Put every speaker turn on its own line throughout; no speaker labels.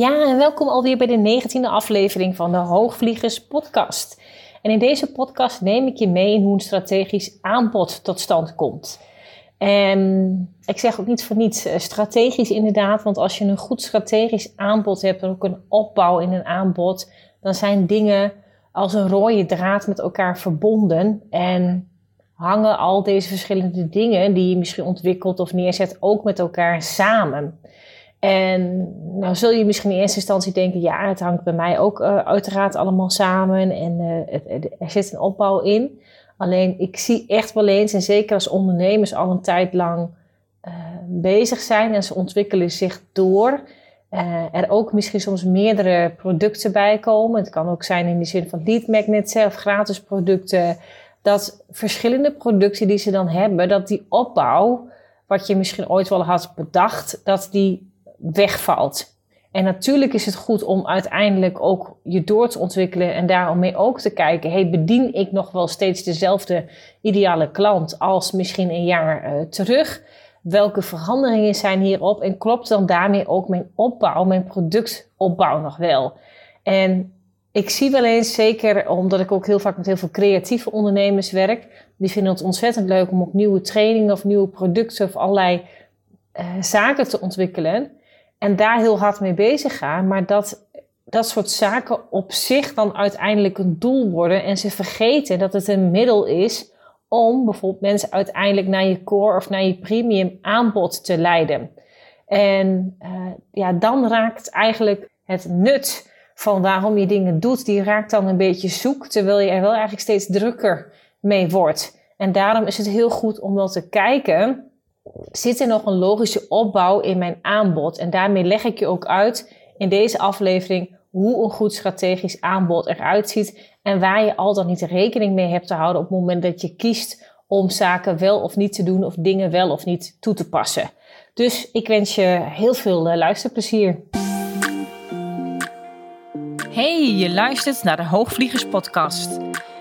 Ja, en welkom alweer bij de 19e aflevering van de Hoogvliegers podcast. En in deze podcast neem ik je mee in hoe een strategisch aanbod tot stand komt. En ik zeg ook niet voor niets eh, strategisch inderdaad, want als je een goed strategisch aanbod hebt en ook een opbouw in een aanbod, dan zijn dingen als een rode draad met elkaar verbonden en hangen al deze verschillende dingen die je misschien ontwikkelt of neerzet ook met elkaar samen. En nou zul je misschien in eerste instantie denken, ja, het hangt bij mij ook uh, uiteraard allemaal samen en het, er zit een opbouw in. Alleen ik zie echt wel eens, en zeker als ondernemers al een tijd lang uh, bezig zijn en ze ontwikkelen zich door, er ook misschien soms meerdere producten bij komen. Het kan ook zijn in de zin van lead magnets of gratis producten. Dat verschillende producten die ze dan hebben, dat die opbouw, wat je misschien ooit wel had bedacht, dat die wegvalt. En natuurlijk is het goed om uiteindelijk ook je door te ontwikkelen en daarom ook te kijken, hey, bedien ik nog wel steeds dezelfde ideale klant als misschien een jaar uh, terug? Welke veranderingen zijn hierop en klopt dan daarmee ook mijn opbouw, mijn productopbouw nog wel? En ik zie wel eens, zeker omdat ik ook heel vaak met heel veel creatieve ondernemers werk, die vinden het ontzettend leuk om ook nieuwe trainingen of nieuwe producten of allerlei uh, zaken te ontwikkelen en daar heel hard mee bezig gaan, maar dat dat soort zaken op zich dan uiteindelijk een doel worden en ze vergeten dat het een middel is om bijvoorbeeld mensen uiteindelijk naar je core of naar je premium aanbod te leiden. En uh, ja, dan raakt eigenlijk het nut van waarom je dingen doet, die raakt dan een beetje zoek, terwijl je er wel eigenlijk steeds drukker mee wordt. En daarom is het heel goed om wel te kijken zit er nog een logische opbouw in mijn aanbod? En daarmee leg ik je ook uit in deze aflevering hoe een goed strategisch aanbod eruit ziet en waar je al dan niet rekening mee hebt te houden op het moment dat je kiest om zaken wel of niet te doen of dingen wel of niet toe te passen. Dus ik wens je heel veel eh, luisterplezier.
Hey, je luistert naar de Hoogvliegers podcast.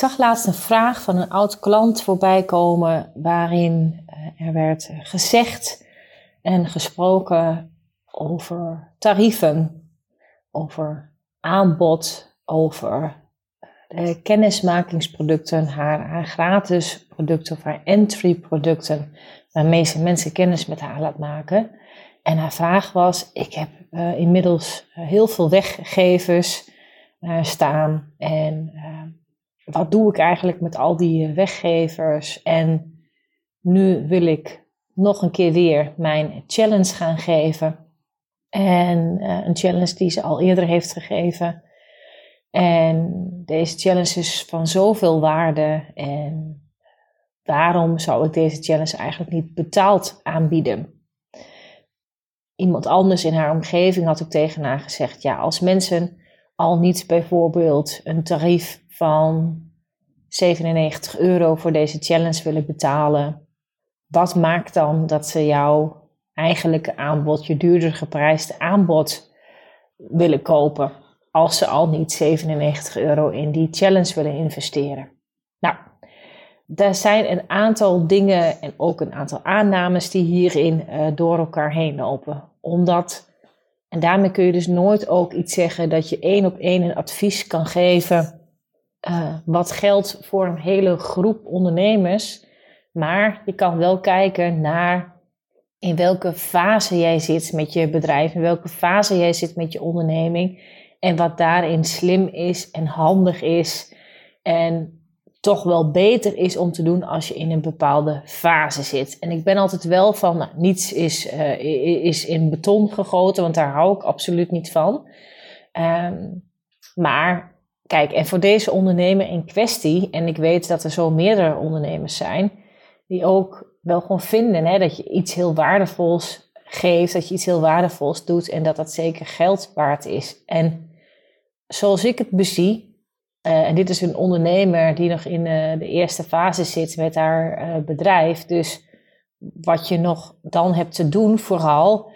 Zag laatst een vraag van een oud klant voorbij komen waarin eh, er werd gezegd en gesproken over tarieven, over aanbod, over de kennismakingsproducten, haar, gratis producten of haar entry producten, waarmee ze mensen kennis met haar laat maken. En haar vraag was: Ik heb uh, inmiddels heel veel weggevers staan en wat doe ik eigenlijk met al die eh, weggevers? En nu wil ik nog een keer weer mijn challenge gaan geven. En uh, een challenge die ze al eerder heeft gegeven. En deze challenge is van zoveel waarde. En waarom zou ik deze challenge eigenlijk niet betaald aanbieden? Iemand anders in haar omgeving had ook tegen haar gezegd: ja, als mensen al niet bijvoorbeeld een tarief van 97 euro voor deze challenge willen betalen, wat maakt dan dat ze jouw eigenlijke aanbod, je duurder geprijsde aanbod willen kopen, als ze al niet 97 euro in die challenge willen investeren? Nou, er zijn een aantal dingen en ook een aantal aannames die hierin uh, door elkaar heen lopen. Omdat, en daarmee kun je dus nooit ook iets zeggen dat je één op één een advies kan geven uh, wat geldt voor een hele groep ondernemers. Maar je kan wel kijken naar in welke fase jij zit met je bedrijf, in welke fase jij zit met je onderneming. En wat daarin slim is en handig is. En toch wel beter is om te doen als je in een bepaalde fase zit. En ik ben altijd wel van, nou, niets is, uh, is in beton gegoten, want daar hou ik absoluut niet van. Um, maar Kijk, en voor deze ondernemer in kwestie, en ik weet dat er zo meerdere ondernemers zijn, die ook wel gewoon vinden hè, dat je iets heel waardevols geeft, dat je iets heel waardevols doet en dat dat zeker geld waard is. En zoals ik het bezie, uh, en dit is een ondernemer die nog in uh, de eerste fase zit met haar uh, bedrijf, dus wat je nog dan hebt te doen vooral,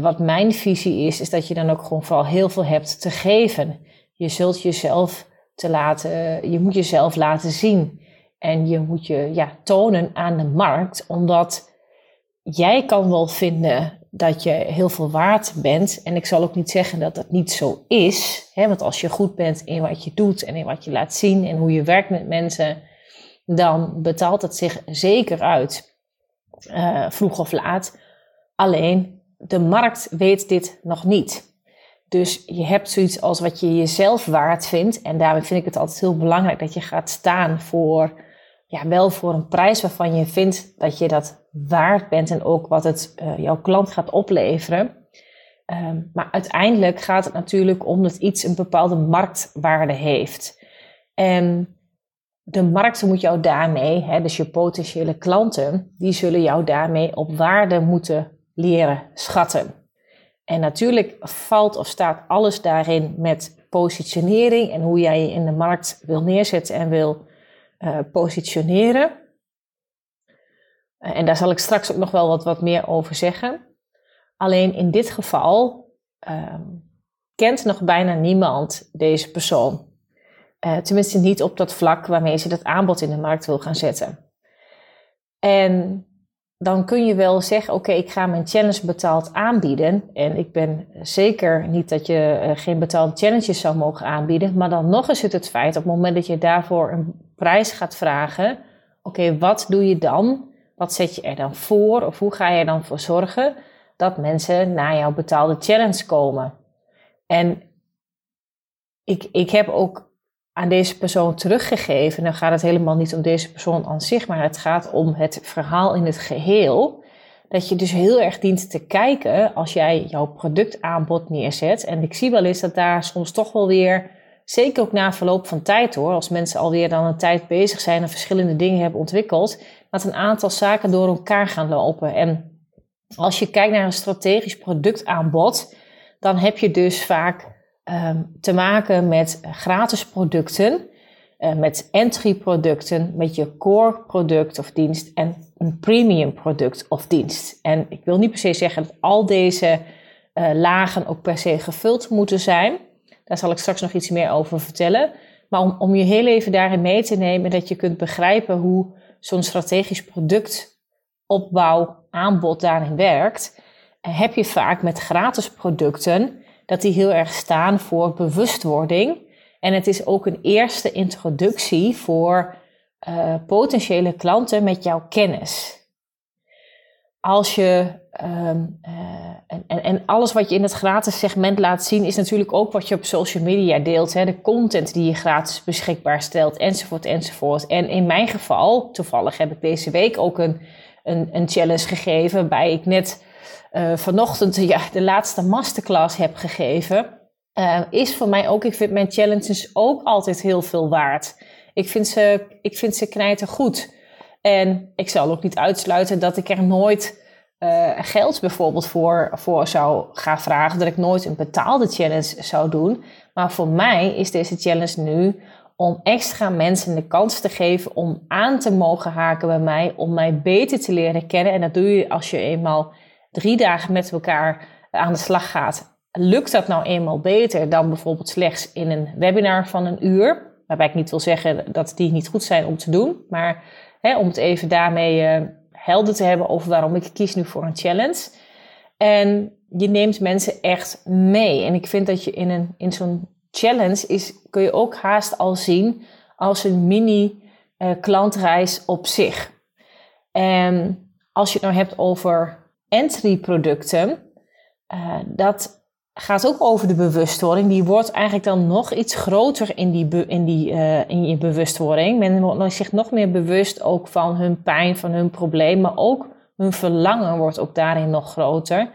wat mijn visie is, is dat je dan ook gewoon vooral heel veel hebt te geven. Je zult jezelf te laten, je moet jezelf laten zien. En je moet je ja, tonen aan de markt, omdat jij kan wel vinden dat je heel veel waard bent. En ik zal ook niet zeggen dat dat niet zo is. Hè? Want als je goed bent in wat je doet en in wat je laat zien en hoe je werkt met mensen, dan betaalt het zich zeker uit. Uh, vroeg of laat. Alleen de markt weet dit nog niet. Dus je hebt zoiets als wat je jezelf waard vindt. En daarom vind ik het altijd heel belangrijk dat je gaat staan voor, ja, wel voor een prijs waarvan je vindt dat je dat waard bent. En ook wat het uh, jouw klant gaat opleveren. Um, maar uiteindelijk gaat het natuurlijk om dat iets een bepaalde marktwaarde heeft. En de markt moet jou daarmee, hè, dus je potentiële klanten, die zullen jou daarmee op waarde moeten leren schatten. En natuurlijk valt of staat alles daarin met positionering en hoe jij je in de markt wil neerzetten en wil uh, positioneren. En daar zal ik straks ook nog wel wat, wat meer over zeggen. Alleen in dit geval uh, kent nog bijna niemand deze persoon. Uh, tenminste niet op dat vlak waarmee ze dat aanbod in de markt wil gaan zetten. En dan kun je wel zeggen: Oké, ik ga mijn challenge betaald aanbieden. En ik ben zeker niet dat je uh, geen betaalde challenges zou mogen aanbieden. Maar dan nog is het het feit: op het moment dat je daarvoor een prijs gaat vragen, oké, wat doe je dan? Wat zet je er dan voor? Of hoe ga je er dan voor zorgen dat mensen naar jouw betaalde challenge komen? En ik, ik heb ook aan deze persoon teruggegeven. Dan gaat het helemaal niet om deze persoon aan zich, maar het gaat om het verhaal in het geheel. Dat je dus heel erg dient te kijken als jij jouw productaanbod neerzet. En ik zie wel eens dat daar soms toch wel weer, zeker ook na verloop van tijd hoor, als mensen alweer dan een tijd bezig zijn en verschillende dingen hebben ontwikkeld, dat een aantal zaken door elkaar gaan lopen. En als je kijkt naar een strategisch productaanbod, dan heb je dus vaak Ehm, te maken met gratis producten, uh, met entry producten, met je core product of dienst en een premium product of dienst. En ik wil niet per se zeggen dat al deze uh, lagen ook per se gevuld moeten zijn. Daar zal ik straks nog iets meer over vertellen. Maar om, om je heel even daarin mee te nemen, dat je kunt begrijpen hoe zo'n strategisch productopbouw aanbod daarin werkt, heb je vaak met gratis producten dat die heel erg staan voor bewustwording. En het is ook een eerste introductie voor uh, potentiële klanten met jouw kennis. Als je, um, uh, en, en, alles wat je in het gratis segment laat zien, is natuurlijk ook wat je op social media deelt. Hè? De content die je gratis beschikbaar stelt, enzovoort, enzovoort. En in mijn geval, toevallig heb ik deze week ook een, een, een challenge gegeven, waarbij ik net uh, vanochtend ja, de laatste masterclass heb gegeven, uh, is voor mij ook, ik vind mijn challenges ook altijd heel veel waard. Ik vind ze, ik vind ze knijten goed. En ik zal ook niet uitsluiten dat ik er nooit uh, geld bijvoorbeeld voor, voor zou gaan vragen. Dat ik nooit een betaalde challenge zou doen. Maar voor mij is deze challenge nu om extra mensen de kans te geven om aan te mogen haken bij mij. Om mij beter te leren kennen. En dat doe je als je eenmaal drie dagen met elkaar aan de slag gaat, lukt dat nou eenmaal beter dan bijvoorbeeld slechts in een webinar van een uur. Waarbij ik niet wil zeggen dat die niet goed zijn om te doen, maar hè, om het even daarmee uh, helder te hebben over waarom ik kies nu voor een challenge. En je neemt mensen echt mee. En ik vind dat je in, een, in zo'n challenge is, kun je ook haast al zien als een mini uh, klantreis op zich. En als je het nou hebt over entry producten, uh, dat gaat ook over de bewustwording. Die wordt eigenlijk dan nog iets groter in, die, in, die, uh, in je bewustwording. Men wordt zich nog meer bewust ook van hun pijn, van hun probleem, maar ook hun verlangen wordt ook daarin nog groter.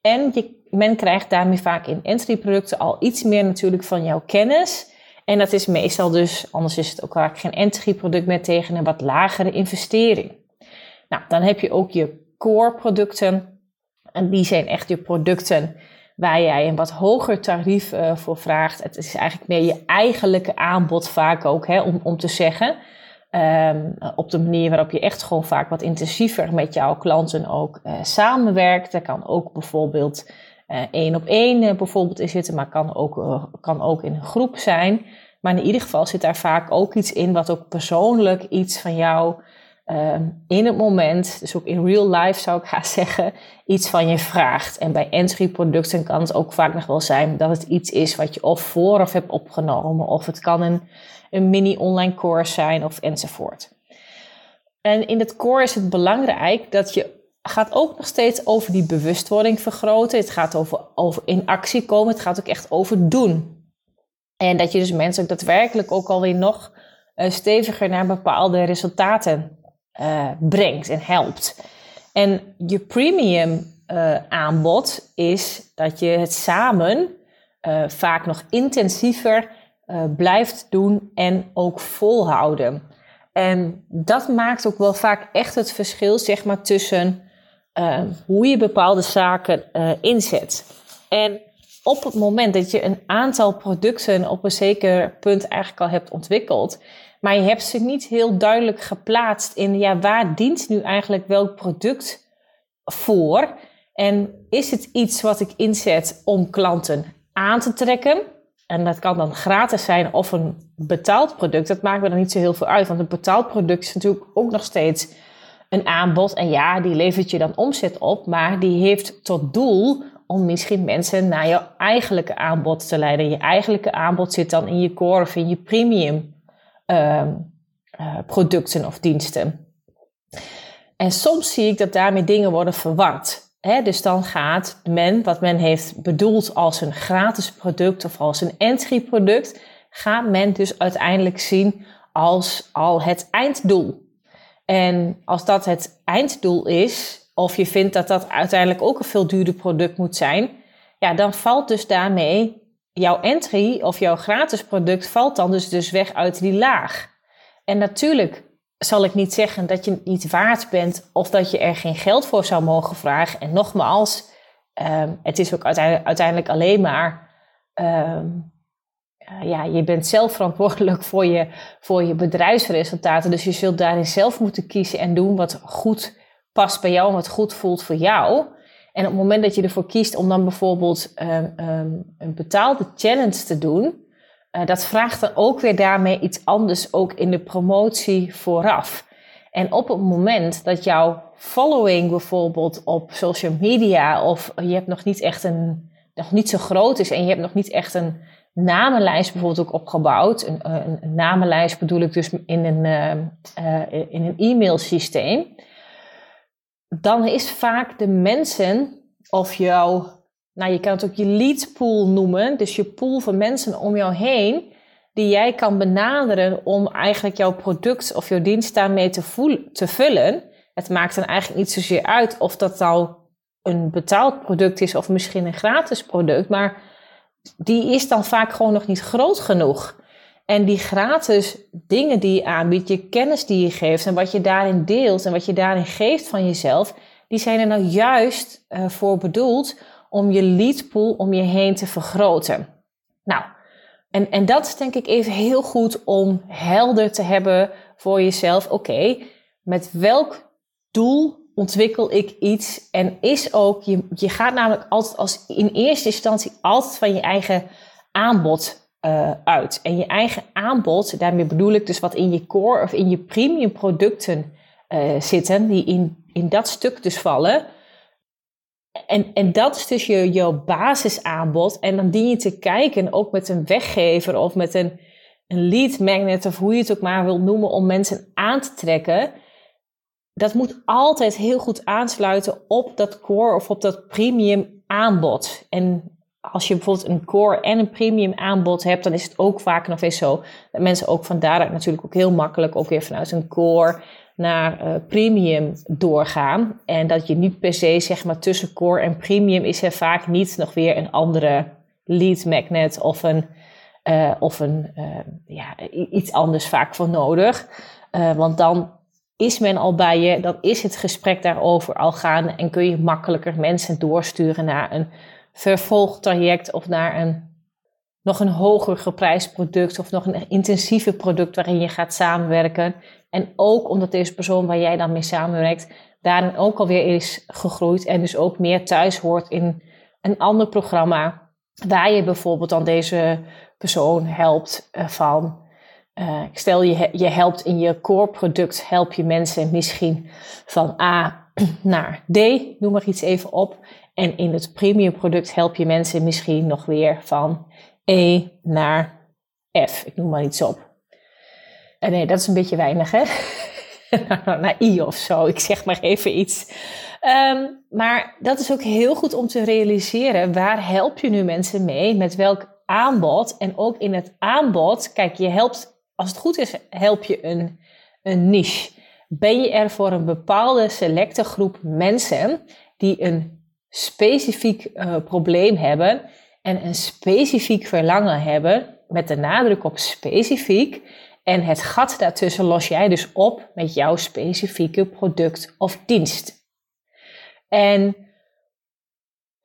En je, men krijgt daarmee vaak in entry producten al iets meer natuurlijk van jouw kennis. En dat is meestal dus, anders is het ook vaak geen entry product meer tegen een wat lagere investering. Nou, dan heb je ook je core producten. En die zijn echt je producten waar jij een wat hoger tarief uh, voor vraagt. Het is eigenlijk meer je eigenlijke aanbod vaak ook, hè, om, om te zeggen. Um, op de manier waarop je echt gewoon vaak wat intensiever met jouw klanten ook uh, samenwerkt. Er kan ook bijvoorbeeld uh, één op één bijvoorbeeld in zitten, maar kan ook, kan ook in een groep zijn. Maar in ieder geval zit daar vaak ook iets in wat ook persoonlijk iets van jou Ehm, in het moment, dus ook in real life zou ik gaan zeggen, iets van je vraagt. En bij entry producten kan het ook vaak nog wel zijn dat het iets is wat je of vooraf hebt opgenomen, of het kan een, een mini online course zijn of enzovoort. En in het core is het belangrijk dat je gaat ook nog steeds over die bewustwording vergroten. Het gaat over, over in actie komen. Het gaat ook echt over doen. En dat je dus mensen ook daadwerkelijk ook alweer nog uh, steviger naar bepaalde resultaten uh, brengt en helpt. En je premium uh, aanbod is dat je het samen uh, vaak nog intensiever blijft doen en ook volhouden. En dat maakt ook wel vaak echt het verschil, zeg maar, tussen hoe je bepaalde zaken inzet. En op het moment dat je een aantal producten op een zeker punt eigenlijk al hebt ontwikkeld, maar je hebt ze niet heel duidelijk geplaatst in, ja, waar dient nu eigenlijk welk product voor? En is het iets wat ik inzet om klanten aan te trekken? En dat kan dan gratis zijn of een betaald product. Dat maakt me dan niet zo heel veel uit. Want een betaald product is natuurlijk ook nog steeds een aanbod. En ja, die levert je dan omzet op. Maar die heeft tot doel om misschien mensen naar jouw eigenlijke aanbod te leiden. Je eigenlijke aanbod zit dan in je core of in je premium producten of diensten. En soms zie ik dat daarmee dingen worden verward. Dus dan gaat men, wat men heeft bedoeld als een gratis product of als een entry product, gaat men dus uiteindelijk zien als al het einddoel. En als dat het einddoel is, of je vindt dat dat uiteindelijk ook een veel duurder product moet zijn, ja, dan valt dus daarmee jouw entry of jouw gratis product valt dan dus, dus weg uit die laag. En natuurlijk zal ik niet zeggen dat je het niet waard bent of dat je er geen geld voor zou mogen vragen. En nogmaals, um, het is ook uiteindelijk, alleen maar, um, ja, je bent zelf verantwoordelijk voor je, voor je bedrijfsresultaten. Dus je zult daarin zelf moeten kiezen en doen wat goed past bij jou en wat goed voelt voor jou. En op het moment dat je ervoor kiest om dan bijvoorbeeld um, um, een betaalde challenge te doen, uh, dat vraagt dan ook weer daarmee iets anders ook in de promotie vooraf. En op het moment dat jouw following bijvoorbeeld op social media of je hebt nog niet echt een, nog niet zo groot is en je hebt nog niet echt een namenlijst bijvoorbeeld ook opgebouwd. Een, een, een namenlijst bedoel ik dus in een, uh, uh, in een e-mailsysteem dan is vaak de mensen of jouw, nou je kan het ook je lead pool noemen, dus je pool van mensen om jou heen, die jij kan benaderen om eigenlijk jouw product of jouw dienst daarmee te, te vullen. Het maakt dan eigenlijk niet zozeer uit of dat nou een betaald product is of misschien een gratis product, maar die is dan vaak gewoon nog niet groot genoeg. En die gratis dingen die je aanbiedt, je kennis die je geeft en wat je daarin deelt en wat je daarin geeft van jezelf, die zijn er nou juist uh, voor bedoeld om je leadpool om je heen te vergroten. Nou, en, en dat is denk ik even heel goed om helder te hebben voor jezelf. Oké, met welk doel ontwikkel ik iets? En is ook, je, je gaat namelijk altijd als in eerste instantie altijd van je eigen aanbod uh, uit. En je eigen aanbod, daarmee bedoel ik dus wat in je core of in je premium producten uh, zitten, die in, in dat stuk dus vallen. En, en dat is dus je, jouw basisaanbod. En dan dien je te kijken, ook met een weggever of met een, een lead magnet, of hoe je het ook maar wil noemen, om mensen aan te trekken. Dat moet altijd heel goed aansluiten op dat core of op dat premium aanbod. En als je bijvoorbeeld een core en een premium aanbod hebt, dan is het ook vaak nog eens zo dat mensen ook van daaruit natuurlijk ook heel makkelijk ook weer vanuit een core naar uh, premium doorgaan. En dat je niet per se zeg maar tussen core en premium is er vaak niet nog weer een andere lead magnet of een, uh, of een uh, ja, iets anders vaak voor nodig. want dan is men al bij je, dan is het gesprek daarover al gaande en kun je makkelijker mensen doorsturen naar een vervolgtraject of naar een nog een hoger geprijsd product of nog een intensiever product waarin je gaat samenwerken. En ook omdat deze persoon waar jij dan mee samenwerkt, daarin ook alweer is gegroeid en dus ook meer thuis hoort in een ander programma. Waar je bijvoorbeeld dan deze persoon helpt uh, van. Uh, stel je, je helpt in je core product, help je mensen misschien van A naar D, noem maar iets even op. En in het premium product help je mensen misschien nog weer van E naar F. Ik noem maar iets op. En nee, dat is een beetje weinig, hè? naar I of zo. Ik zeg maar even iets. Ehm, maar dat is ook heel goed om te realiseren. Waar help je nu mensen mee? Met welk aanbod? En ook in het aanbod, kijk, je helpt, als het goed is, help je een, een niche. Ben je er voor een bepaalde selecte groep mensen die een specifiek uh, probleem hebben en een specifiek verlangen hebben, met de nadruk op specifiek. En het gat daartussen los jij dus op met jouw specifieke product of dienst. En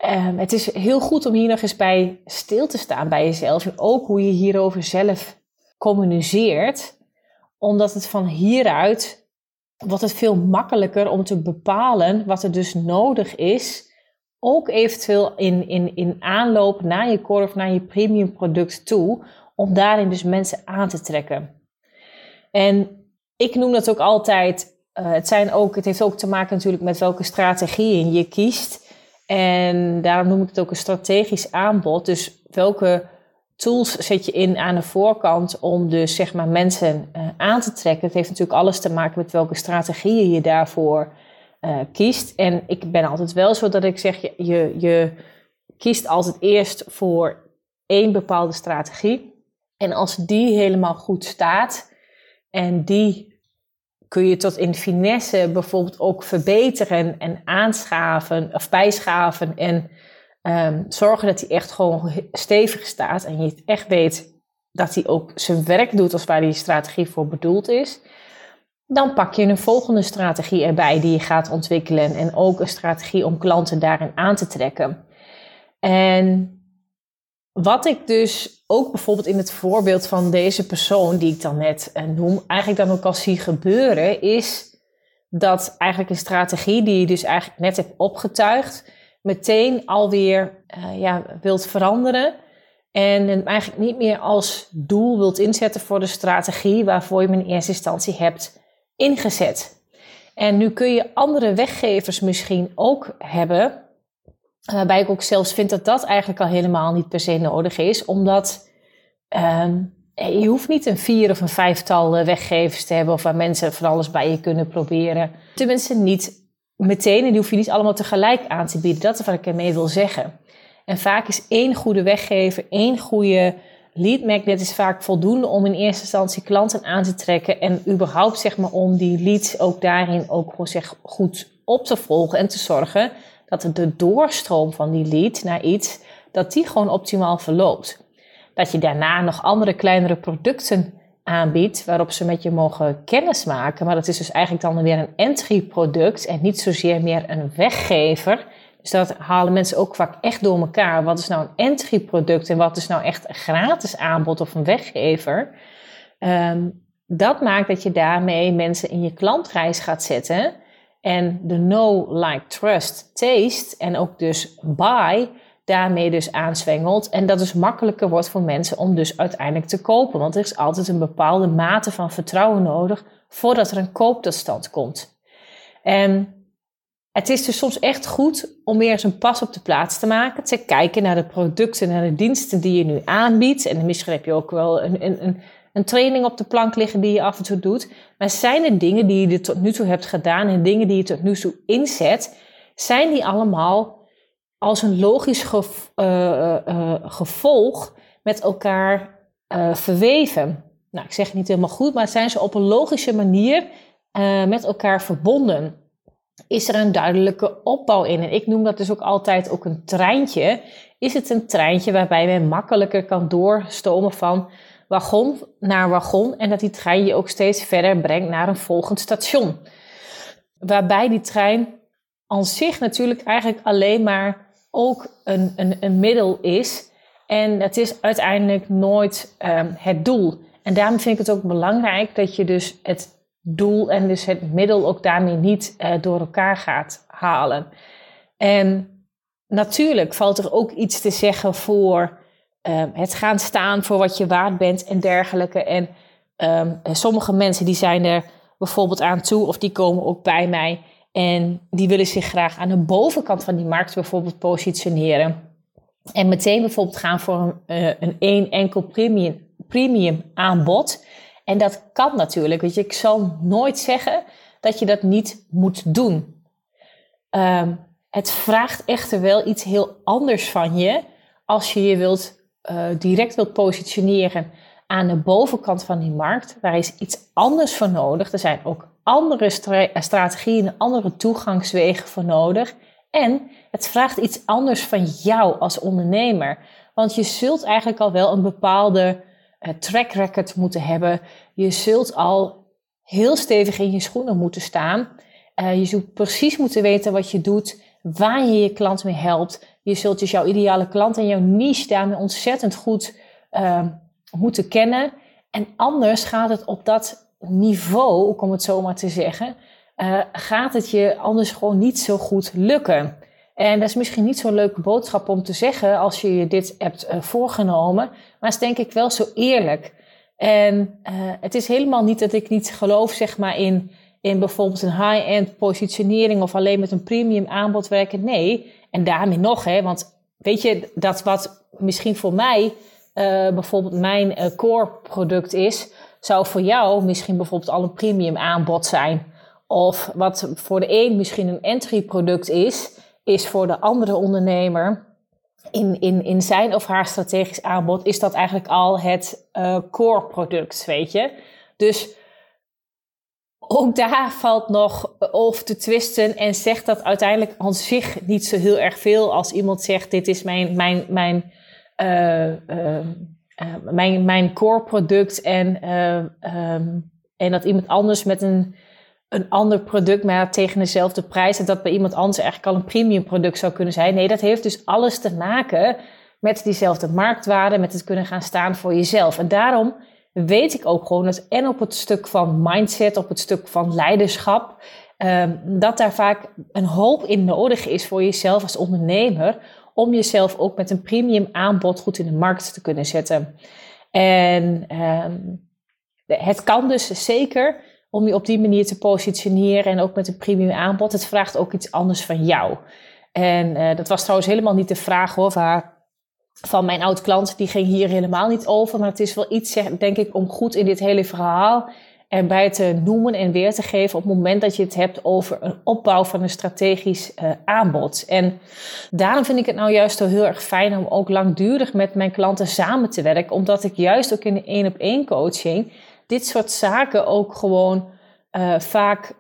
um, het is heel goed om hier nog eens bij stil te staan bij jezelf. En ook hoe je hierover zelf communiceert. Omdat het van hieruit wordt het veel makkelijker om te bepalen wat er dus nodig is ook eventueel in, in, in aanloop naar je core of naar je premium product toe, om daarin dus mensen aan te trekken. En ik noem dat ook altijd, uh, het, zijn ook, het heeft ook te maken natuurlijk met welke strategieën je kiest. En daarom noem ik het ook een strategisch aanbod. Dus welke tools zet je in aan de voorkant om dus zeg maar mensen uh, aan te trekken. Het heeft natuurlijk alles te maken met welke strategieën je daarvoor uh, kiest. En ik ben altijd wel zo dat ik zeg, je, je, kiest altijd eerst voor één bepaalde strategie. En als die helemaal goed staat en die kun je tot in finesse bijvoorbeeld ook verbeteren en aanschaven of bijschaven en um, zorgen dat die echt gewoon stevig staat en je echt weet dat hij ook zijn werk doet als waar die strategie voor bedoeld is dan pak je een volgende strategie erbij die je gaat ontwikkelen. En ook een strategie om klanten daarin aan te trekken. En wat ik dus ook bijvoorbeeld in het voorbeeld van deze persoon, die ik dan net eh, noem, eigenlijk dan ook al zie gebeuren, is dat eigenlijk een strategie die je dus eigenlijk net hebt opgetuigd, meteen alweer uh, ja, wilt veranderen. En hem eigenlijk niet meer als doel wilt inzetten voor de strategie waarvoor je hem in eerste instantie hebt ingezet. En nu kun je andere weggevers misschien ook hebben, waarbij ik ook zelfs vind dat dat eigenlijk al helemaal niet per se nodig is, omdat ehm, je hoeft niet een vier of een vijftal weggevers te hebben of waar mensen van alles bij je kunnen proberen. Tenminste niet meteen en die hoef je niet allemaal tegelijk aan te bieden. Dat is wat ik ermee wil zeggen. En vaak is één goede weggever, één goede lead magnet is vaak voldoende om in eerste instantie klanten aan te trekken en überhaupt zeg maar om die leads ook daarin ook gewoon zeg goed op te volgen en te zorgen dat de doorstroom van die lead naar iets, dat die gewoon optimaal verloopt. Dat je daarna nog andere kleinere producten aanbiedt waarop ze met je mogen kennismaken, maar dat is dus eigenlijk dan weer een entry product en niet zozeer meer een weggever dus dat halen mensen ook vaak echt door elkaar. Wat is nou een entry product en wat is nou echt een gratis aanbod of een weggever? Um, dat maakt dat je daarmee mensen in je klantreis gaat zetten. En de know, like, trust, taste en ook dus buy daarmee dus aanzwengelt. En dat dus makkelijker wordt voor mensen om dus uiteindelijk te kopen. Want er is altijd een bepaalde mate van vertrouwen nodig voordat er een koop tot stand komt. En het is dus soms echt goed om weer eens een pas op de plaats te maken. Te kijken naar de producten en de diensten die je nu aanbiedt. En misschien heb je ook wel een, een, een training op de plank liggen die je af en toe doet. Maar zijn er dingen die je tot nu toe hebt gedaan en dingen die je tot nu toe inzet, zijn die allemaal als een logisch uh, uh, gevolg met elkaar verweven? Nou, ik zeg het niet helemaal goed, maar zijn ze op een logische manier met elkaar verbonden? Is er een duidelijke opbouw in. En ik noem dat dus ook altijd ook een treintje. Is het een treintje waarbij men makkelijker kan doorstomen van wagon naar wagon en dat die trein je ook steeds verder brengt naar een volgend station. Waarbij die trein aan zich natuurlijk eigenlijk alleen maar ook een, een, middel is. En het is uiteindelijk nooit um, het doel. En daarom vind ik het ook belangrijk dat je dus het doel en dus het middel ook daarmee niet uh, door elkaar gaat halen. En natuurlijk valt er ook iets te zeggen voor um, het gaan staan voor wat je waard bent en dergelijke. En um, sommige mensen die zijn er bijvoorbeeld aan toe of die komen ook bij mij en die willen zich graag aan de bovenkant van die markt bijvoorbeeld positioneren. En meteen bijvoorbeeld gaan voor een, uh, een één enkel premium, premium aanbod. En dat kan natuurlijk. Je, ik zal nooit zeggen dat je dat niet moet doen. Um, het vraagt echter wel iets heel anders van je als je je wilt, uh, direct wilt positioneren aan de bovenkant van die markt. Daar is iets anders voor nodig. Er zijn ook andere strategieën, andere toegangswegen voor nodig. En het vraagt iets anders van jou als ondernemer. Want je zult eigenlijk al wel een bepaalde track record moeten hebben. Je zult al heel stevig in je schoenen moeten staan. Uh, je zult precies moeten weten wat je doet, waar je je klant mee helpt. Je zult dus jouw ideale klant en jouw niche daarmee ontzettend goed uh, moeten kennen. En anders gaat het op dat niveau, om het zo maar te zeggen, uh, gaat het je anders gewoon niet zo goed lukken. En dat is misschien niet zo'n leuke boodschap om te zeggen als je je dit hebt uh, voorgenomen, maar het is denk ik wel zo eerlijk. En uh, het is helemaal niet dat ik niet geloof zeg maar, in, in bijvoorbeeld een high-end positionering of alleen met een premium aanbod werken. Nee, en daarmee nog, hè, want weet je, dat wat misschien voor mij uh, bijvoorbeeld mijn core product is, zou voor jou misschien bijvoorbeeld al een premium aanbod zijn. Of wat voor de een misschien een entry product is, is voor de andere ondernemer in, in, in zijn of haar strategisch aanbod, is dat eigenlijk al het uh, core product, weet je. Dus ook daar valt nog over te twisten en zegt dat uiteindelijk aan zich niet zo heel erg veel als iemand zegt: Dit is mijn, mijn, mijn uh, uh, uh, mijn, mijn core product en, um, en dat iemand anders met een, een ander product, maar tegen dezelfde prijs, dat dat bij iemand anders eigenlijk al een premium product zou kunnen zijn. Nee, dat heeft dus alles te maken met diezelfde marktwaarde, met het kunnen gaan staan voor jezelf. En daarom weet ik ook gewoon dat en op het stuk van mindset, op het stuk van leiderschap, um, dat daar vaak een hoop in nodig is voor jezelf als ondernemer om jezelf ook met een premium aanbod goed in de markt te kunnen zetten. En um, het kan dus zeker om je op die manier te positioneren en ook met een premium aanbod. Het vraagt ook iets anders van jou. En uh, dat was trouwens helemaal niet de vraag hoor, van mijn oud klant. Die ging hier helemaal niet over. Maar het is wel iets, denk ik, om goed in dit hele verhaal erbij te noemen en weer te geven op het moment dat je het hebt over een opbouw van een strategisch uh, aanbod. En daarom vind ik het nou juist heel erg fijn om ook langdurig met mijn klanten samen te werken, omdat ik juist ook in de één op één coaching dit soort zaken ook gewoon uh, vaak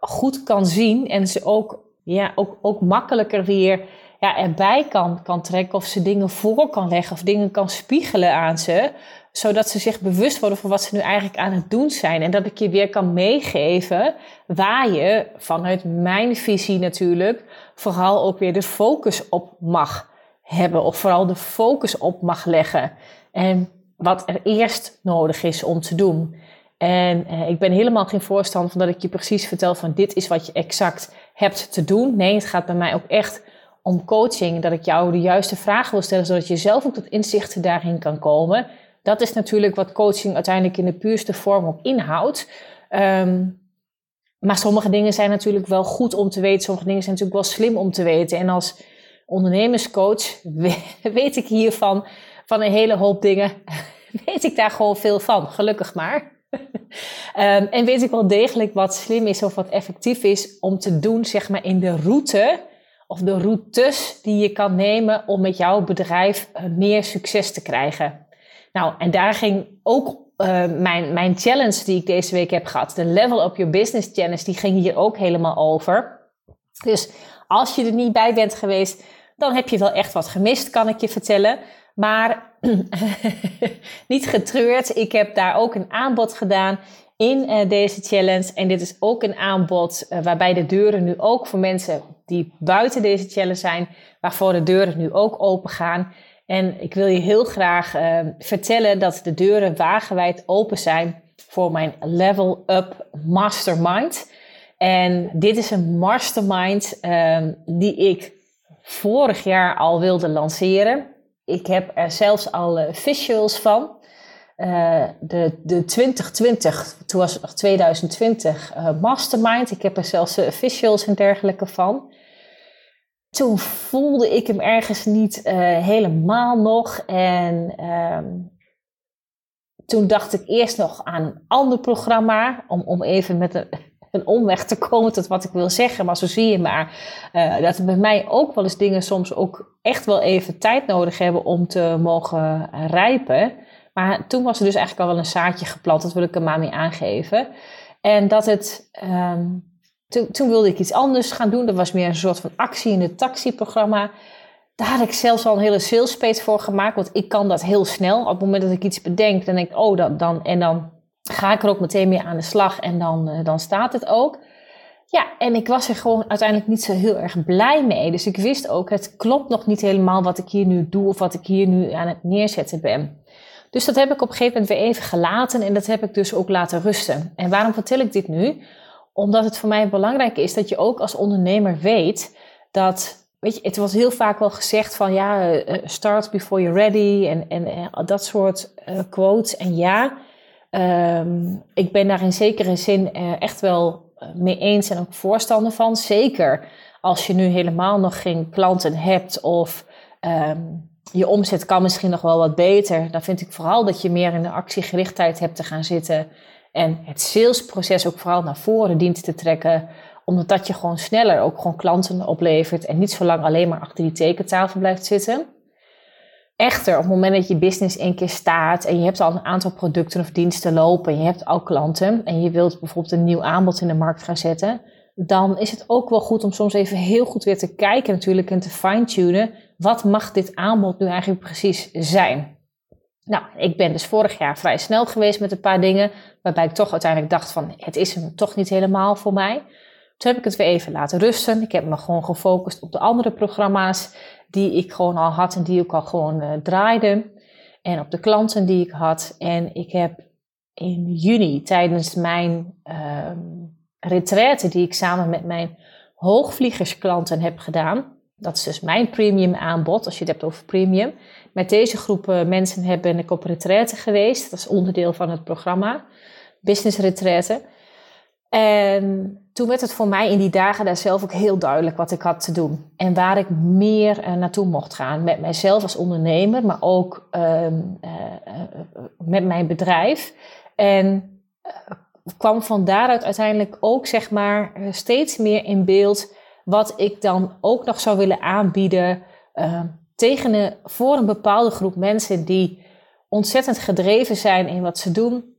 goed kan zien en ze ook, ja, ook, ook makkelijker weer ja, erbij kan, kan trekken of ze dingen voor kan leggen of dingen kan spiegelen aan ze zodat ze zich bewust worden van wat ze nu eigenlijk aan het doen zijn. En dat ik je weer kan meegeven waar je vanuit mijn visie natuurlijk vooral ook weer de focus op mag hebben. Of vooral de focus op mag leggen. En wat er eerst nodig is om te doen. En eh, ik ben helemaal geen voorstander van dat ik je precies vertel van dit is wat je exact hebt te doen. Nee, het gaat bij mij ook echt om coaching. Dat ik jou de juiste vragen wil stellen, zodat je zelf ook tot inzichten daarin kan komen. Dat is natuurlijk wat coaching uiteindelijk in de puurste vorm ook inhoudt. Um, maar sommige dingen zijn natuurlijk wel goed om te weten. Sommige dingen zijn natuurlijk wel slim om te weten. En als ondernemerscoach weet ik hiervan van een hele hoop dingen. Weet ik daar gewoon veel van, gelukkig maar. um, en weet ik wel degelijk wat slim is of wat effectief is om te doen, zeg maar, in de route of de routes die je kan nemen om met jouw bedrijf eh, meer succes te krijgen. Nou, en daar ging ook uh, mijn, mijn challenge die ik deze week heb gehad, de Level Up Your Business Challenge, die ging hier ook helemaal over. Dus als je er niet bij bent geweest, dan heb je wel echt wat gemist, kan ik je vertellen. Maar niet getreurd. Ik heb daar ook een aanbod gedaan in uh, deze challenge. En dit is ook een aanbod uh, waarbij de deuren nu ook voor mensen die buiten deze challenge zijn, waarvoor de deuren nu ook open gaan. En ik wil je heel graag uh, vertellen dat de deuren wagenwijd open zijn voor mijn Level Up Mastermind. En dit is een mastermind ehm, die ik vorig jaar al wilde lanceren. Ik heb er zelfs al visuals van. Uh, de, de 2020, toen was het nog 2020, uh, Mastermind. Ik heb er zelfs visuals en dergelijke van. Toen voelde ik hem ergens niet helemaal nog. En ehm, toen dacht ik eerst nog aan een ander programma. Om, om even met een, een omweg te komen tot wat ik wil zeggen. Maar zo zie je maar dat er bij mij ook wel eens dingen soms ook echt wel even tijd nodig hebben om te mogen rijpen. Maar toen was er dus eigenlijk al wel een zaadje geplant, dat wil ik er maar mee aangeven. En dat het, um, toen, toen, wilde ik iets anders gaan doen. Dat was meer een soort van actie in het taxiprogramma. Daar had ik zelfs al een hele sales page voor gemaakt, want ik kan dat heel snel. Op het moment dat ik iets bedenk, dan denk ik, oh, dat, dan, en dan ga ik er ook meteen mee aan de slag en dan, uh, dan staat het ook. Ja, en ik was er gewoon uiteindelijk niet zo heel erg blij mee. Dus ik wist ook, het klopt nog niet helemaal wat ik hier nu doe of wat ik hier nu aan het neerzetten ben. Dus dat heb ik op een gegeven moment weer even gelaten en dat heb ik dus ook laten rusten. En waarom vertel ik dit nu? Omdat het voor mij belangrijk is dat je ook als ondernemer weet dat Weet je, het was heel vaak wel gezegd van ja, eh, eh, start before you're ready en, en, dat soort quotes. En ja, um, ik ben daar in zekere zin uh, echt wel mee eens en ook voorstander van. Zeker als je nu helemaal nog geen klanten hebt of um, je omzet kan misschien nog wel wat beter. Dan vind ik vooral dat je meer in de actiegerichtheid hebt te gaan zitten. En het salesproces ook vooral naar voren dient te trekken. Omdat dat je gewoon sneller ook gewoon klanten oplevert. En niet zo lang alleen maar achter die tekentafel blijft zitten. Echter, op het moment dat je business één keer staat en je hebt al een aantal producten of diensten lopen en je hebt al klanten en je wilt bijvoorbeeld een nieuw aanbod in de markt gaan zetten, dan is het ook wel goed om soms even heel goed weer te kijken natuurlijk en te fine-tunen. Wat mag dit aanbod nu eigenlijk precies zijn? Nou, ik ben dus vorig jaar vrij snel geweest met een paar dingen, waarbij ik toch uiteindelijk dacht van het is hem toch niet helemaal voor mij. Toen heb ik het weer even laten rusten. Ik heb me gewoon gefocust op de andere programma's die ik gewoon al had en die ook al gewoon uh, draaide. En op de klanten die ik had. En ik heb in juni tijdens mijn uh, retraite die ik samen met mijn hoogvliegersklanten heb gedaan. Dat is dus mijn premium aanbod, als je het hebt over premium. Met deze groep mensen heb, ben ik op retraite geweest. Dat is onderdeel van het programma, business retraite. En toen werd het voor mij in die dagen daar zelf ook heel duidelijk wat ik had te doen. En waar ik meer uh, naartoe mocht gaan. Met mijzelf als ondernemer, maar ook uh, uh, met mijn bedrijf. En kwam van daaruit uiteindelijk ook zeg maar steeds meer in beeld wat ik dan ook nog zou willen aanbieden uh, tegen een, voor een bepaalde groep mensen die ontzettend gedreven zijn in wat ze doen.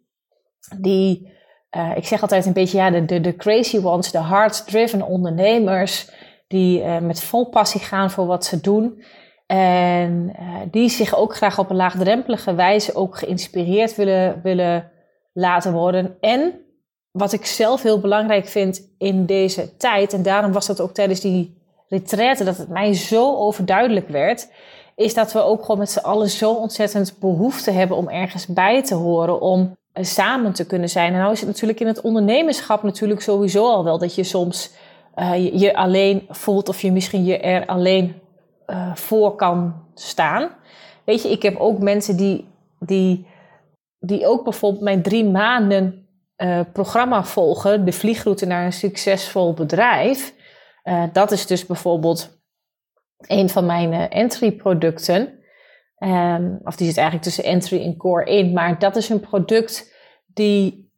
Die, uh, ik zeg altijd een beetje, ja, de, de, crazy ones, de hard-driven ondernemers, die uh, met vol passie gaan voor wat ze doen. En die zich ook graag op een laagdrempelige wijze ook geïnspireerd willen, willen laten worden. En wat ik zelf heel belangrijk vind in deze tijd, en daarom was dat ook tijdens die retraite, dat het mij zo overduidelijk werd, is dat we ook gewoon met z'n allen zo ontzettend behoefte hebben om ergens bij te horen, om samen te kunnen zijn. En nou is het natuurlijk in het ondernemerschap natuurlijk sowieso al wel dat je soms uh, je, alleen voelt of je misschien je er alleen uh, voor kan staan. Weet je, ik heb ook mensen die, die, die ook bijvoorbeeld mijn drie maanden programma volgen, de vliegroute naar een succesvol bedrijf. Dat is dus bijvoorbeeld een van mijn entry producten. Um, of die zit eigenlijk tussen entry en core in. Maar dat is een product die,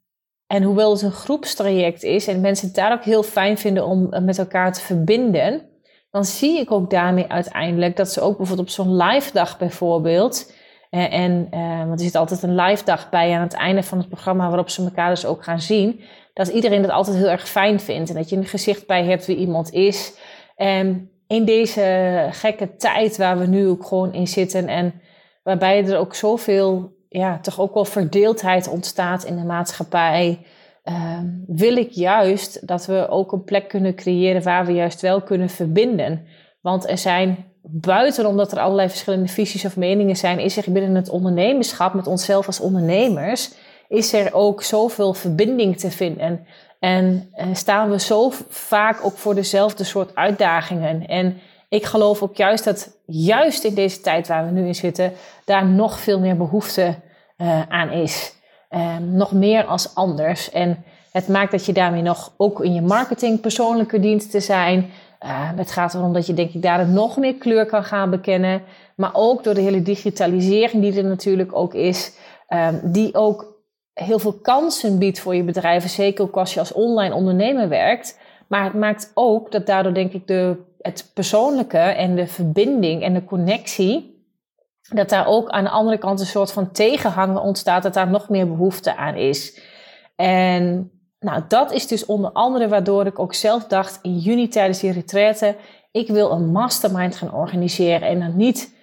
en hoewel het een groepstraject is en mensen het daar ook heel fijn vinden om met elkaar te verbinden, dan zie ik ook daarmee uiteindelijk dat ze ook bijvoorbeeld op zo'n live dag bijvoorbeeld en, en uh, want er zit altijd een live dag bij aan het einde van het programma waarop ze elkaar dus ook gaan zien. Dat iedereen het altijd heel erg fijn vindt en dat je een gezicht bij hebt wie iemand is. En in deze gekke tijd waar we nu ook gewoon in zitten en waarbij er ook zoveel, ja, toch ook wel verdeeldheid ontstaat in de maatschappij. Ehm, wil ik juist dat we ook een plek kunnen creëren waar we juist wel kunnen verbinden. Want er zijn buiten omdat er allerlei verschillende visies of meningen zijn, is er binnen het ondernemerschap met onszelf als ondernemers, is er ook zoveel verbinding te vinden. En uh, staan we zo vaak ook voor dezelfde soort uitdagingen. En ik geloof ook juist dat, juist in deze tijd waar we nu in zitten, daar nog veel meer behoefte uh, aan is. Uh, nog meer als anders. En het maakt dat je daarmee nog ook in je marketing persoonlijker dient te zijn. Uh, het gaat erom dat je denk ik daar nog meer kleur kan gaan bekennen. Maar ook door de hele digitalisering die er natuurlijk ook is. Um, die ook heel veel kansen biedt voor je bedrijven. Zeker ook als je als online ondernemer werkt. Maar het maakt ook dat daardoor denk ik de, het persoonlijke en de verbinding en de connectie. Dat daar ook aan de andere kant een soort van tegenhangen ontstaat. Dat daar nog meer behoefte aan is. En nou, dat is dus onder andere waardoor ik ook zelf dacht in juni tijdens die retraite, ik wil een mastermind gaan organiseren. En dan niet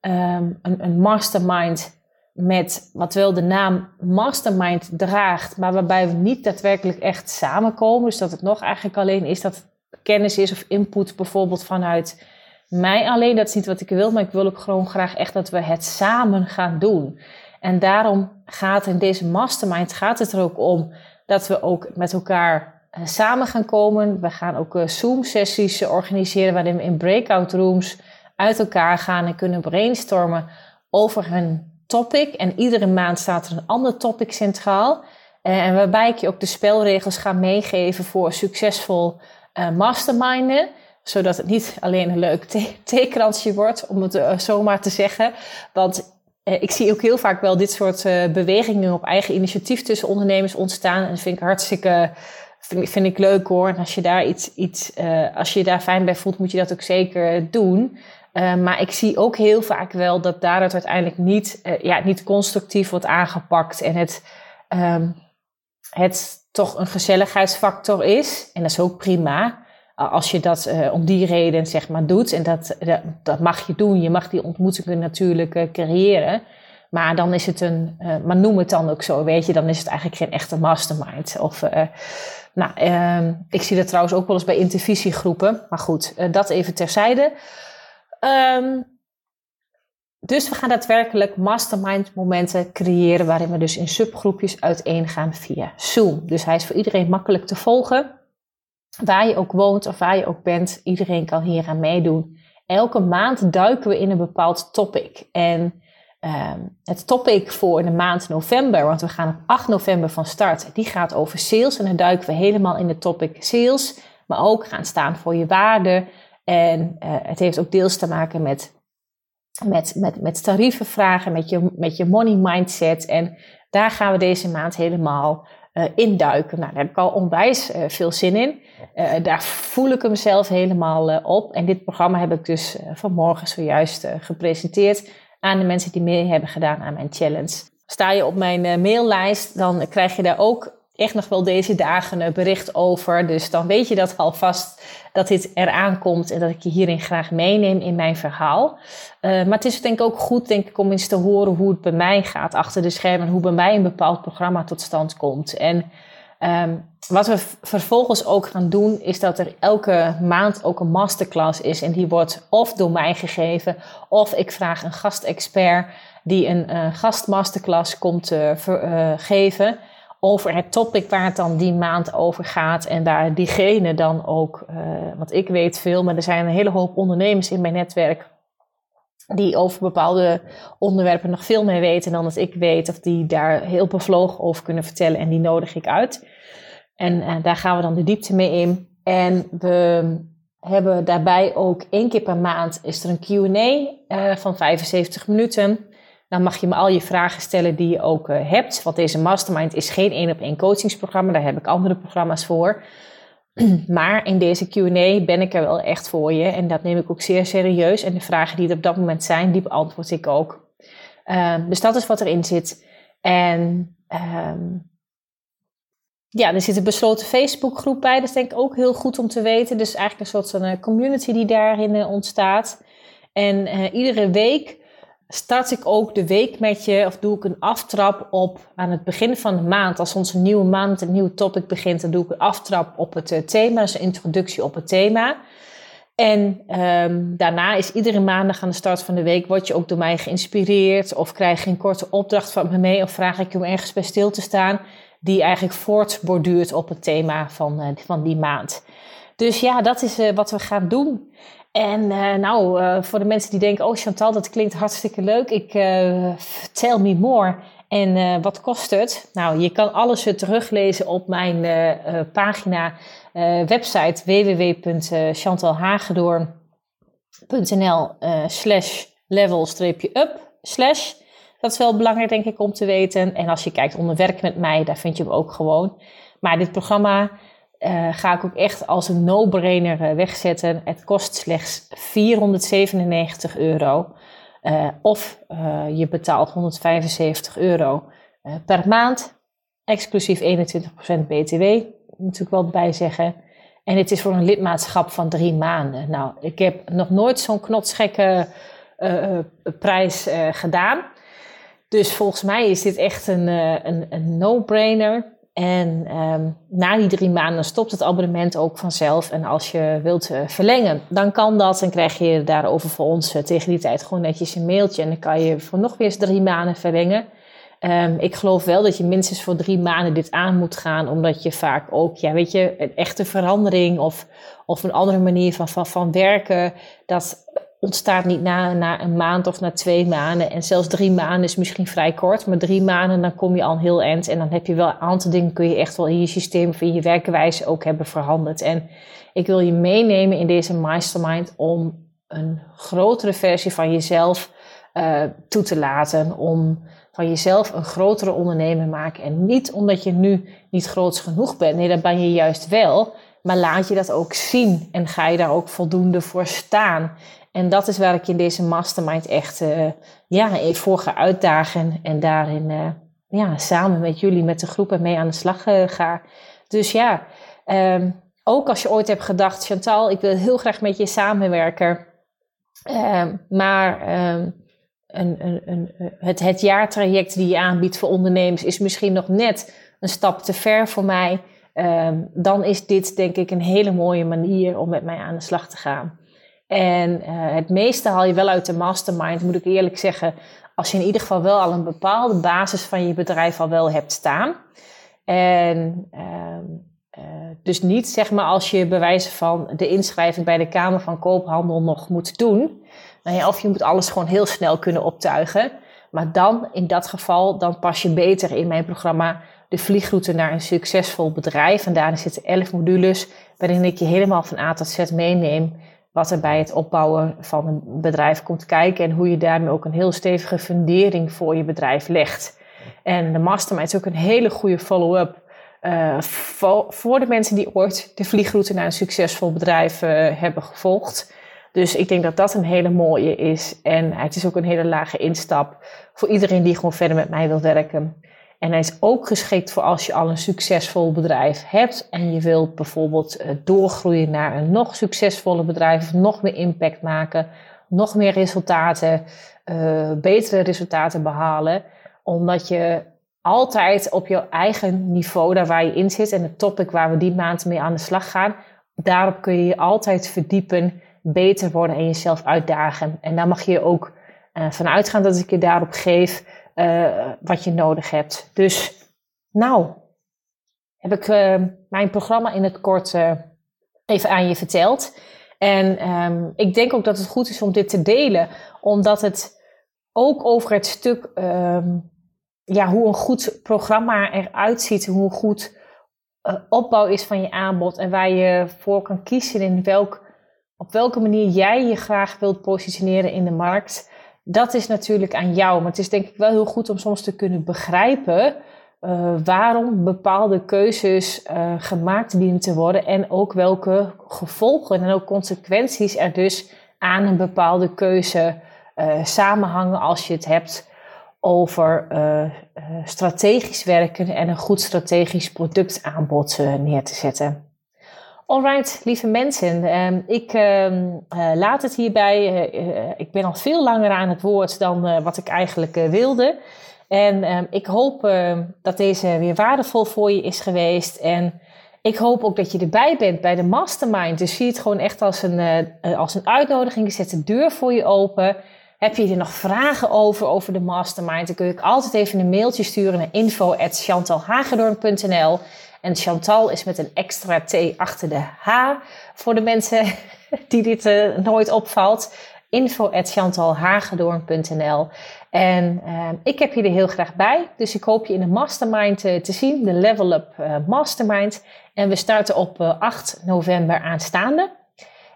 um, een, een, mastermind met wat wel de naam mastermind draagt, maar waarbij we niet daadwerkelijk echt samenkomen. Dus dat het nog eigenlijk alleen is dat kennis is of input bijvoorbeeld vanuit mij alleen. Dat is niet wat ik wil, maar ik wil ook gewoon graag echt dat we het samen gaan doen. En daarom gaat in deze mastermind gaat het er ook om dat we ook met elkaar uh, samen gaan komen. We gaan ook uh, Zoom-sessies organiseren waarin we in breakout rooms uit elkaar gaan en kunnen brainstormen over een topic. En iedere maand staat er een ander topic centraal. Uh, en waarbij ik je ook de spelregels ga meegeven voor succesvol masterminden zodat het niet alleen een leuk theekransje wordt, om het zomaar te zeggen. Want eh, ik zie ook heel vaak wel dit soort uh, bewegingen op eigen initiatief tussen ondernemers ontstaan. En dat vind ik hartstikke vind, ik leuk hoor. En als je daar iets, iets uh, als je, je daar fijn bij voelt, moet je dat ook zeker doen. Maar ik zie ook heel vaak wel dat daar het uiteindelijk niet, ja, niet constructief wordt aangepakt. En het, um, het toch een gezelligheidsfactor is. En dat is ook prima als je dat uh, om die reden zeg maar doet, en dat, dat, mag je doen, je mag die ontmoetingen natuurlijk creëren. Maar dan is het een, maar noem het dan ook zo, weet je, dan is het eigenlijk geen echte mastermind. Of, nou, ehm, ik zie dat trouwens ook wel eens bij intervisiegroepen, maar goed, dat even terzijde. Um, dus we gaan daadwerkelijk mastermind momenten creëren waarin we dus in subgroepjes uiteen gaan via Zoom. Dus hij is voor iedereen makkelijk te volgen waar je ook woont of waar je ook bent, iedereen kan hier aan meedoen. Elke maand duiken we in een bepaald topic. En uh, het topic voor de maand november, want we gaan op 8 november van start, die gaat over sales. En dan duiken we helemaal in de topic sales, maar ook gaan staan voor je waarde. En uh, het heeft ook deels te maken met, met, met, met tarievenvragen, met je, met je money mindset. En daar gaan we deze maand helemaal uh, induiken. Nou, daar heb ik al onwijs uh, veel zin in. Daar voel ik hem zelf helemaal op. En dit programma heb ik dus vanmorgen zojuist gepresenteerd aan de mensen die mee hebben gedaan aan mijn challenge. Sta je op mijn maillijst, dan krijg je daar ook echt nog wel deze dagen een bericht over. Dus dan weet je dat alvast dat dit eraan komt en dat ik je hierin graag meeneem in mijn verhaal. Uh, maar het is denk ik ook goed denk ik, om eens te horen hoe het bij mij gaat achter de schermen. Hoe bij mij een bepaald programma tot stand komt. En um, wat we vervolgens ook gaan doen, is dat er elke maand ook een masterclass is. En die wordt of door mij gegeven, of ik vraag een gastexpert die een uh, gastmasterclass komt uh, geven over het topic waar het dan die maand over gaat. En daar diegene dan ook, uh, want ik weet veel, maar er zijn een hele hoop ondernemers in mijn netwerk die over bepaalde onderwerpen nog veel meer weten dan dat ik weet, of die daar heel bevlogen over kunnen vertellen en die nodig ik uit. En uh, daar gaan we dan de diepte mee in. En we hebben daarbij ook één keer per maand is er een Q&A uh, van 75 minuten. Dan mag je me al je vragen stellen die je ook uh, hebt. Want deze mastermind is geen één op één coachingsprogramma. Daar heb ik andere programma's voor. Maar in deze QA ben ik er wel echt voor je. En dat neem ik ook zeer serieus. En de vragen die er op dat moment zijn, die beantwoord ik ook. Uh, dus dat is wat erin zit. En um, ja, er zit een besloten Facebookgroep bij. Dat is denk ik ook heel goed om te weten. Dus eigenlijk een soort van community die daarin uh, ontstaat. En iedere week start ik ook de week met je, of doe ik een aftrap op aan het begin van de maand. Als onze nieuwe maand, een nieuw topic begint, dan doe ik een aftrap op het thema, dus een introductie op het thema. En um, daarna is iedere maandag aan de start van de week, word je ook door mij geïnspireerd of krijg je een korte opdracht van me mee of vraag ik je om ergens bij stil te staan die eigenlijk voortborduurt op het thema van, uh, van die maand. Dus ja, dat is uh, wat we gaan doen. En uh, nou, voor de mensen die denken, oh Chantal, dat klinkt hartstikke leuk. Ik tell me more. En wat kost het? Nou, je kan alles teruglezen op mijn pagina website www.chantalhagedoorn.nl slash level-up dat is wel belangrijk, denk ik, om te weten. En als je kijkt onder werk met mij, daar vind je hem ook gewoon. Maar dit programma uh, ga ik ook echt als een no-brainer uh, wegzetten. Het kost slechts 497 euro. Uh, of je betaalt 175 euro per maand, exclusief 21% BTW, moet ik wel bij zeggen. En het is voor een lidmaatschap van drie maanden. Nou, ik heb nog nooit zo'n knotsgekke prijs gedaan. Dus volgens mij is dit echt een, een, een no-brainer. En um, na die drie maanden stopt het abonnement ook vanzelf. En als je wilt uh, verlengen, dan kan dat. En krijg je daarover voor ons uh, tegen die tijd gewoon netjes een mailtje. En dan kan je voor nog weer eens drie maanden verlengen. Um, ik geloof wel dat je minstens voor drie maanden dit aan moet gaan. Omdat je vaak ook, ja, weet je, een echte verandering of, of een andere manier van, van, van werken. Dat ontstaat niet na, na een maand of na twee maanden. En zelfs drie maanden is misschien vrij kort. Maar drie maanden, dan kom je al heel eind. En dan heb je wel een aantal dingen, kun je echt wel in je systeem of in je werkwijze ook hebben veranderd. En ik wil je meenemen in deze mastermind om een grotere versie van jezelf uh, toe te laten. Om van jezelf een grotere ondernemer maken. En niet omdat je nu niet groots genoeg bent. Nee, dat ben je juist wel. Maar laat je dat ook zien en ga je daar ook voldoende voor staan. En dat is waar ik in deze mastermind echt uh, ja, voor ga uitdagen. En daarin uh, ja, samen met jullie, met de groepen mee aan de slag uh, ga. Dus ja, um, ook als je ooit hebt gedacht, Chantal, ik wil heel graag met je samenwerken. Um, maar um, een, een, een, het, het jaartraject die je aanbiedt voor ondernemers is misschien nog net een stap te ver voor mij. dan is dit denk ik een hele mooie manier om met mij aan de slag te gaan. En uh, het meeste haal je wel uit de mastermind, moet ik eerlijk zeggen, als je in ieder geval wel al een bepaalde basis van je bedrijf al wel hebt staan. En uh, dus niet zeg maar als je bewijzen van de inschrijving bij de Kamer van Koophandel nog moet doen. Nou ja, of je moet alles gewoon heel snel kunnen optuigen. Maar dan, in dat geval, dan pas je beter in mijn programma de vliegroute naar een succesvol bedrijf. En daarin zitten elf modules waarin ik je helemaal van A tot Z meeneem wat er bij het opbouwen van een bedrijf komt kijken en hoe je daarmee ook een heel stevige fundering voor je bedrijf legt. En de mastermind is ook een hele goede follow-up uh, voor, de mensen die ooit de vliegroute naar een succesvol bedrijf uh, hebben gevolgd. Dus ik denk dat dat een hele mooie is. En het is ook een hele lage instap voor iedereen die gewoon verder met mij wil werken. En hij is ook geschikt voor als je al een succesvol bedrijf hebt en je wilt bijvoorbeeld eh, doorgroeien naar een nog succesvoller bedrijf, nog meer impact maken, nog meer resultaten, uh, betere resultaten behalen, omdat je altijd op je eigen niveau, daar waar je in zit en het topic waar we die maand mee aan de slag gaan, daarop kun je je altijd verdiepen, beter worden en jezelf uitdagen. En daar mag je ook uh, van uitgaan dat ik je daarop geef uh, wat je nodig hebt. Dus nou, heb ik uh, mijn programma in het kort uh, even aan je verteld. En um, ik denk ook dat het goed is om dit te delen, omdat het ook over het stuk, um, ja, hoe een goed programma eruit ziet, hoe goed opbouw is van je aanbod en waar je voor kan kiezen in welk, op welke manier jij je graag wilt positioneren in de markt dat is natuurlijk aan jou. Maar het is denk ik wel heel goed om soms te kunnen begrijpen uh, waarom bepaalde keuzes uh, gemaakt dienen te worden en ook welke gevolgen en ook consequenties er dus aan een bepaalde keuze uh, samenhangen als je het hebt over strategisch werken en een goed strategisch productaanbod neer te zetten. Alright, lieve mensen, ehm, ik ehm, eh, laat het hierbij. Uh, ik ben al veel langer aan het woord dan wat ik eigenlijk wilde. En ehm, ik hoop dat deze weer waardevol voor je is geweest. En ik hoop ook dat je erbij bent bij de mastermind. Dus zie het gewoon echt als een, als een uitnodiging. Zet de deur voor je open. Heb je er nog vragen over, over de mastermind? Dan kun je altijd even een mailtje sturen naar info.chantalhagedorn.nl. En Chantal is met een extra T achter de H voor de mensen die dit uh, nooit opvalt. info.chantalhagedoorn.nl En uh, ik heb je er heel graag bij. Dus ik hoop je in de mastermind uh, te zien, de Level Up Mastermind. En we starten op 8 november aanstaande.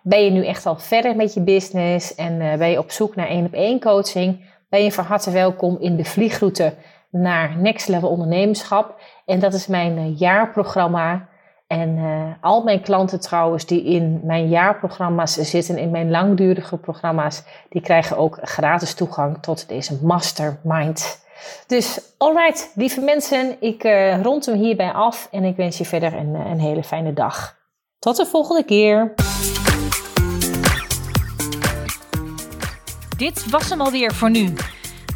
Ben je nu echt al verder met je business en ben je op zoek naar één op één coaching? Ben je van harte welkom in de vliegroute naar Next Level Ondernemerschap. En dat is mijn eh, jaarprogramma. En uh, al mijn klanten trouwens die in mijn jaarprogramma's zitten, in mijn langdurige programma's, die krijgen ook gratis toegang tot deze mastermind. Dus alright, lieve mensen, ik uh, rond hem hierbij af en ik wens je verder een, een hele fijne dag. Tot de volgende keer.
Dit was hem alweer voor nu.